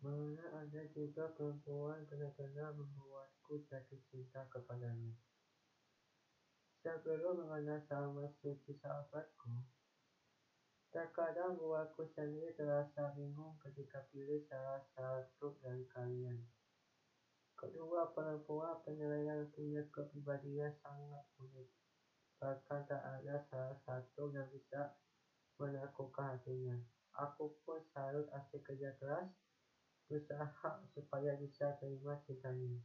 Mana ada juga perempuan benar-benar membuatku jatuh cinta kepadanya. Sebelum mengenal sama suci sahabatku, terkadang buatku sendiri terasa bingung ketika pilih salah satu dari kalian. Kedua perempuan yang punya kepribadian sangat unik. Bahkan tak ada salah satu yang bisa menaklukkan hatinya. Aku pun selalu asyik kerja keras, berusaha supaya bisa terima cintanya.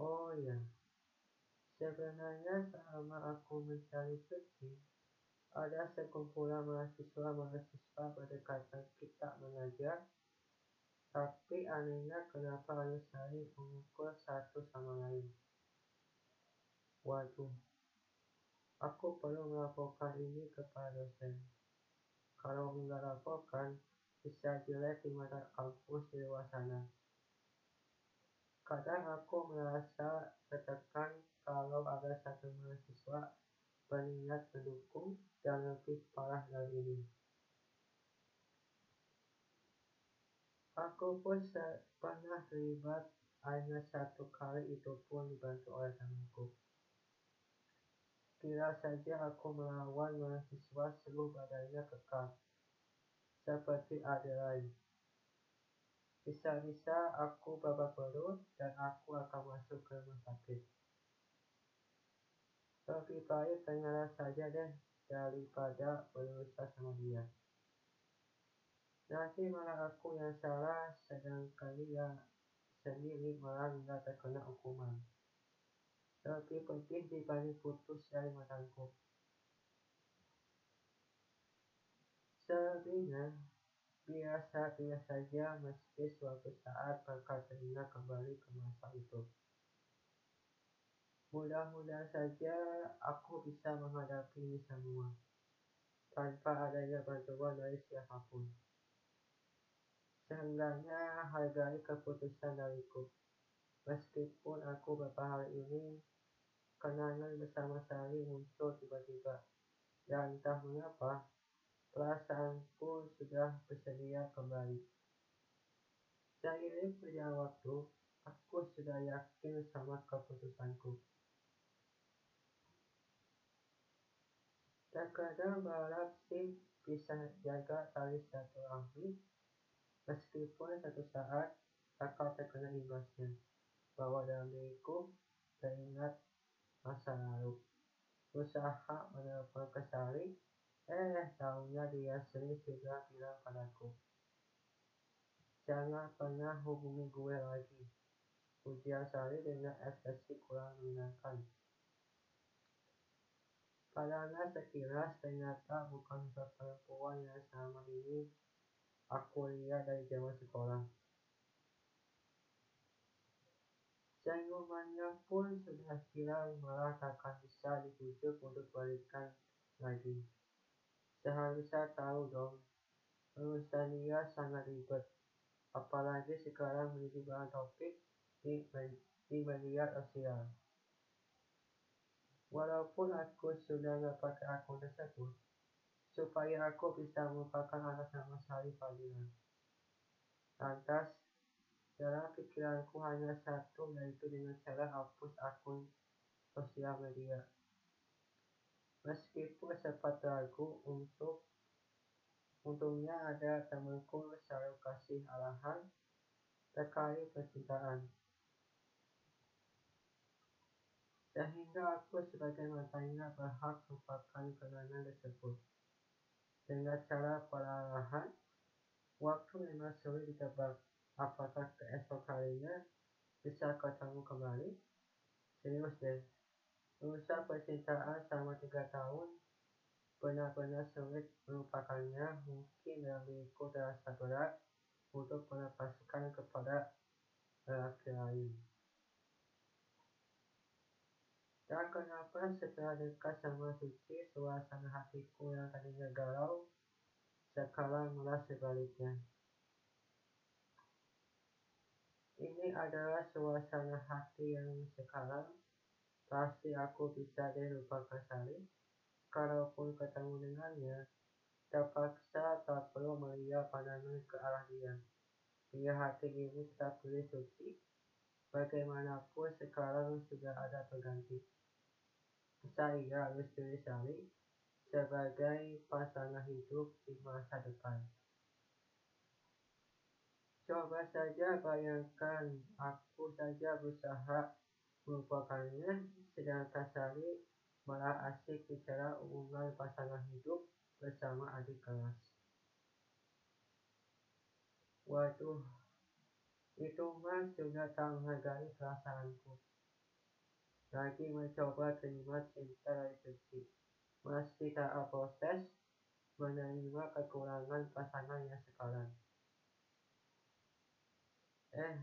Oh ya, sebenarnya selama aku mencari Suci, ada sekumpulan mahasiswa-mahasiswa berdekatan kita mengajar tapi anehnya kenapa harus saling mengukur satu sama lain? Waduh, aku perlu melaporkan ini kepada dosen. Kalau enggak laporkan, bisa jelek di mata kampus di luar sana. Kadang aku merasa tertekan kalau ada satu mahasiswa berniat mendukung dan lebih parah dari ini. Aku pun pernah terlibat hanya satu kali itu pun dibantu oleh temanku. Kira saja aku melawan mahasiswa seluruh badannya kekal, seperti Adelaide. Bisa-bisa aku babak belur dan aku akan masuk ke rumah sakit. Lebih baik menyerah saja deh daripada berusaha sama dia. Nanti malah aku yang salah, sedangkan dia sendiri malah nggak terkena hukuman. Lebih penting dibanding putus dari mantanku. Selebihnya, biasa-biasa saja meski suatu saat bakal teringat kembali ke masa itu. Mudah-mudahan saja aku bisa menghadapi ini semua tanpa adanya bantuan dari siapa pun. Seenggaknya hargai keputusan dariku. Meskipun aku beberapa hari ini kenangan bersama Sari muncul tiba-tiba. Dan entah mengapa, perasaanku sudah bersedia kembali. Seiring berjalan waktu, aku sudah yakin sama keputusanku. Terkadang berharap sih bisa jaga tali silaturahmi Meskipun satu saat bakal terkena imbasnya, bahwa dalam diriku teringat masa lalu. Usaha menelpon ke Sari, eh tahunya dia sering sudah bilang padaku. Jangan pernah hubungi gue lagi. Ujian Sari dengan ekspresi kurang menyenangkan. Padahal sekilas ternyata bukan perempuan yang selama ini aku lihat dari zaman sekolah. Senyumannya pun sudah hilang malah takkan bisa dibujuk untuk balikan lagi. Seharusnya tahu dong, dia sangat ribet. Apalagi sekarang menjadi bahan topik di, di media sosial. Walaupun aku sudah nggak pakai akun tersebut, supaya aku bisa melupakan atas nama Sari Fadila. Lantas, dalam pikiranku hanya satu yaitu dengan cara hapus akun sosial media. Meskipun sempat ragu untuk Untungnya ada temanku selalu kasih arahan terkait percintaan. Sehingga aku sebagai mantannya berhak melupakan kenangan tersebut. Dengan cara perlahan, waktu memang sulit ditebak. Apakah keesok harinya bisa ketemu kembali? Serius deh, usaha percintaan selama tiga tahun benar-benar sulit melupakannya. Mungkin diriku terasa berat untuk melepaskan kepada lelaki lain. Tak kenapa setelah dekat sama Suci, suasana hatiku yang tadinya galau, sekarang malah sebaliknya. Ini adalah suasana hati yang sekarang pasti aku bisa deh lupakan Sari. Kalaupun ketemu dengannya, Terpaksa tak perlu melihat pandangan ke arah dia. Biar hati ini tetap pilih suci. Bagaimanapun sekarang sudah ada pengganti. Saya harus pilih Sari sebagai pasangan hidup di masa depan. Coba saja bayangkan, aku saja berusaha melupakannya, sedangkan Sari malah asik bicara hubungan pasangan hidup bersama adik kelas. Waduh, itu mah sudah tak menghargai perasaanku. Lagi mencoba terima cinta dari suci. Meski tak proses, menerima kekurangan pasangan yang sekarang. Eh,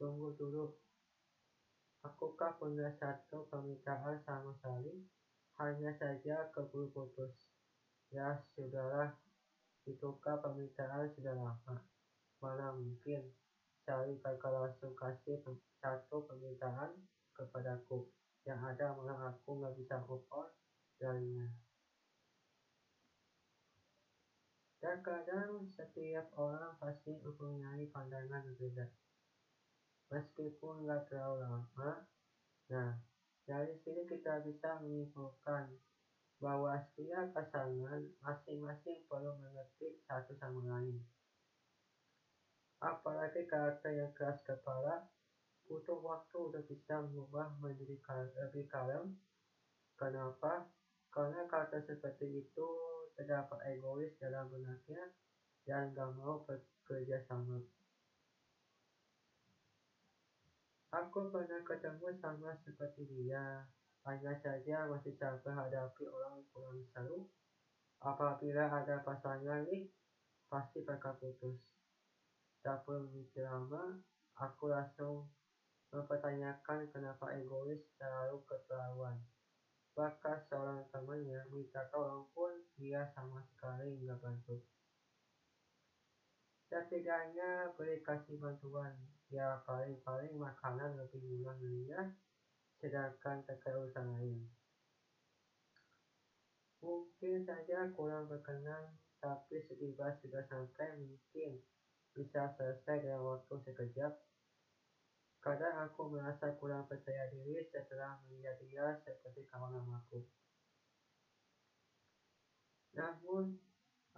tunggu dulu. Akukah punya satu permintaan sama sekali? Hanya saja keburu putus. Ya, sudahlah. Itukah permintaan sudah lama? Mana mungkin Sari bakal langsung kasih satu permintaan kepadaku. Yang ada malah aku nggak bisa move on darinya. Terkadang setiap orang pasti mempunyai pandangan berbeda. Meskipun nggak terlalu lama, nah dari sini kita bisa menyimpulkan bahwa setiap pasangan masing-masing perlu mengerti satu sama lain. Apalagi karakter yang keras kepala butuh waktu untuk bisa mengubah menjadi lebih kalem. Kenapa? Karena karakter seperti itu terdapat egois dalam benaknya dan gak mau bekerja sama. Aku pernah ketemu sama seperti dia, hanya saja masih capek hadapi orang kurang seru. Apabila ada pasangan nih, pasti bakal putus. Tak perlu mikir lama, aku langsung mempertanyakan kenapa egois terlalu keterlaluan. Bahkan seorang temannya minta tolong pun dia sama sekali nggak bantu. Setidaknya beri kasih bantuan, ya paling-paling makanan lebih murah darinya, sedangkan terkait urusan lain. Mungkin saja kurang berkenan, tapi setiba sudah sampai mungkin bisa selesai dalam waktu sekejap Kadang aku merasa kurang percaya diri setelah melihat dia seperti kawan lamaku. Namun,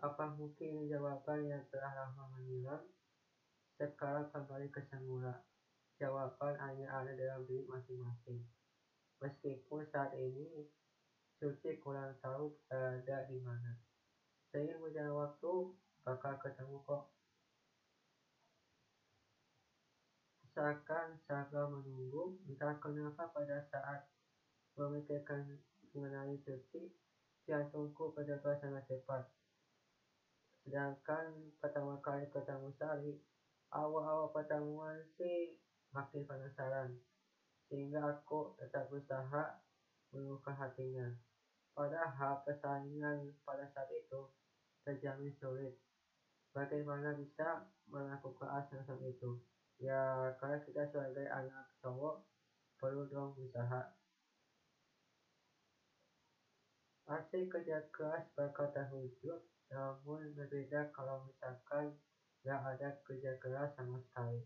apa mungkin jawaban yang telah lama menghilang sekarang kembali ke semula? Jawaban hanya ada dalam diri masing-masing. Meskipun saat ini Suci kurang tahu berada di mana. Seiring berjalan waktu, bakal ketemu kok. Seakan sabar menunggu, entah kenapa pada saat memikirkan mengenai Suci, jantungku berdebar sangat cepat. Sedangkan pertama kali ketemu Sari, awal-awal pertemuan sih makin penasaran. Sehingga aku tetap berusaha menemukan hatinya. Padahal persaingan pada saat itu terjamin sulit. Bagaimana bisa melakukan hal itu? ya karena kita sebagai anak cowok perlu dong usaha Asik kerja keras bakal terwujud namun berbeda kalau misalkan gak ada kerja keras sama sekali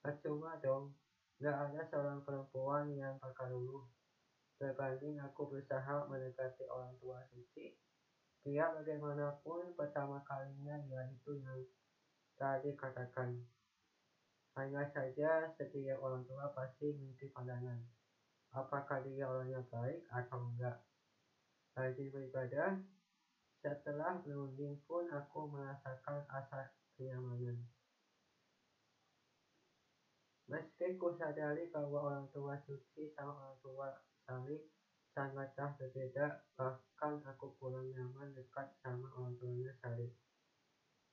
percuma dong gak ada seorang perempuan yang bakal luluh berbanding aku berusaha mendekati orang tua suci biar bagaimanapun pertama kalinya ya itu yang tadi katakan hanya saja setiap orang tua pasti memiliki pandangan. Apakah dia orangnya baik atau enggak. Rajin beribadah, setelah berunding pun aku merasakan asa kenyamanan. Meski ku sadari bahwa orang tua suci sama orang tua salih sangatlah berbeda, bahkan aku kurang nyaman dekat sama orang tuanya salih.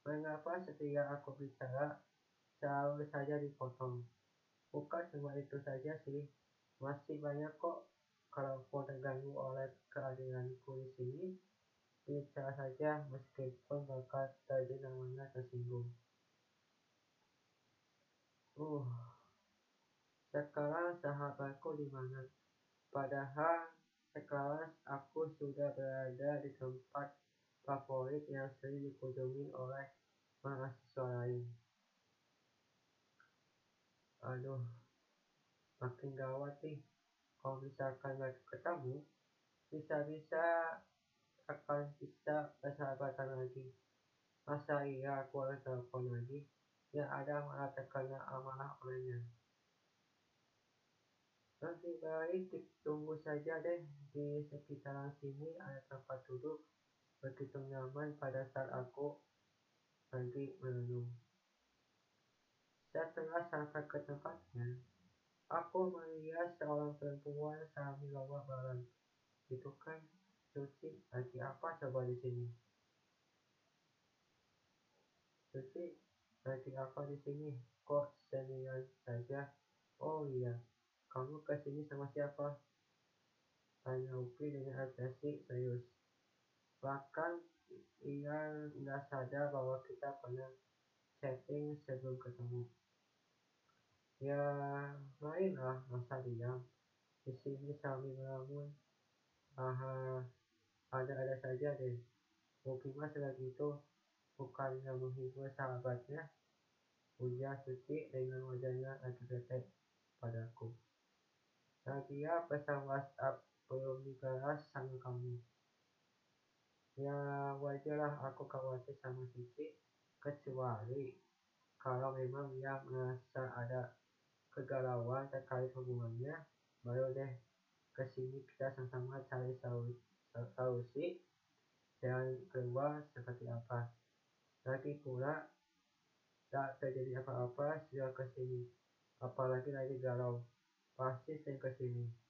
Mengapa setiap aku bicara selalu saja dipotong. Bukan cuma itu saja sih, masih banyak kok kalau kau terganggu oleh keadilanku di sini, bicara saja meskipun bakal terjadi namanya tersinggung. Uh, sekarang sahabatku di mana? Padahal sekarang aku sudah berada di tempat favorit yang sering dikunjungi oleh mahasiswa lain. Aduh, makin gawat nih. Kalau misalkan mereka ketemu, bisa-bisa akan bisa persahabatan lagi. Masa iya aku telepon lagi? Ya ada malah terkena amarah olehnya. Lebih baik tunggu saja deh di sekitaran sini ada tempat duduk begitu nyaman pada saat aku lagi merenung. Setelah sampai ke tempatnya, aku melihat seorang perempuan sambil bawa barang. Itu kan Suci lagi apa coba di sini? Suci lagi apa di sini? Kok sendirian saja? Oh iya, kamu ke sini sama siapa? Tanya Upi dengan ekspresi serius. Bahkan ia nggak sadar bahwa kita pernah chatting sebelum ketemu. Ya, mainlah masa diam. Di sini sambil melamun. Aha, ada-ada saja deh. Upi mas lagi itu bukannya menghibur sahabatnya. Ujar Suci dengan wajahnya lagi bete padaku. Nadia pesan WhatsApp belum dibalas sama kamu. Ya wajarlah aku khawatir sama Suci, kecuali kalau memang dia merasa ada kegalauan terkait hubungannya, baru deh ke sini kita sama-sama cari solusi dan keluar seperti apa. Lagi pula tak terjadi apa-apa sudah ke sini, apalagi lagi galau, pasti sering ke sini.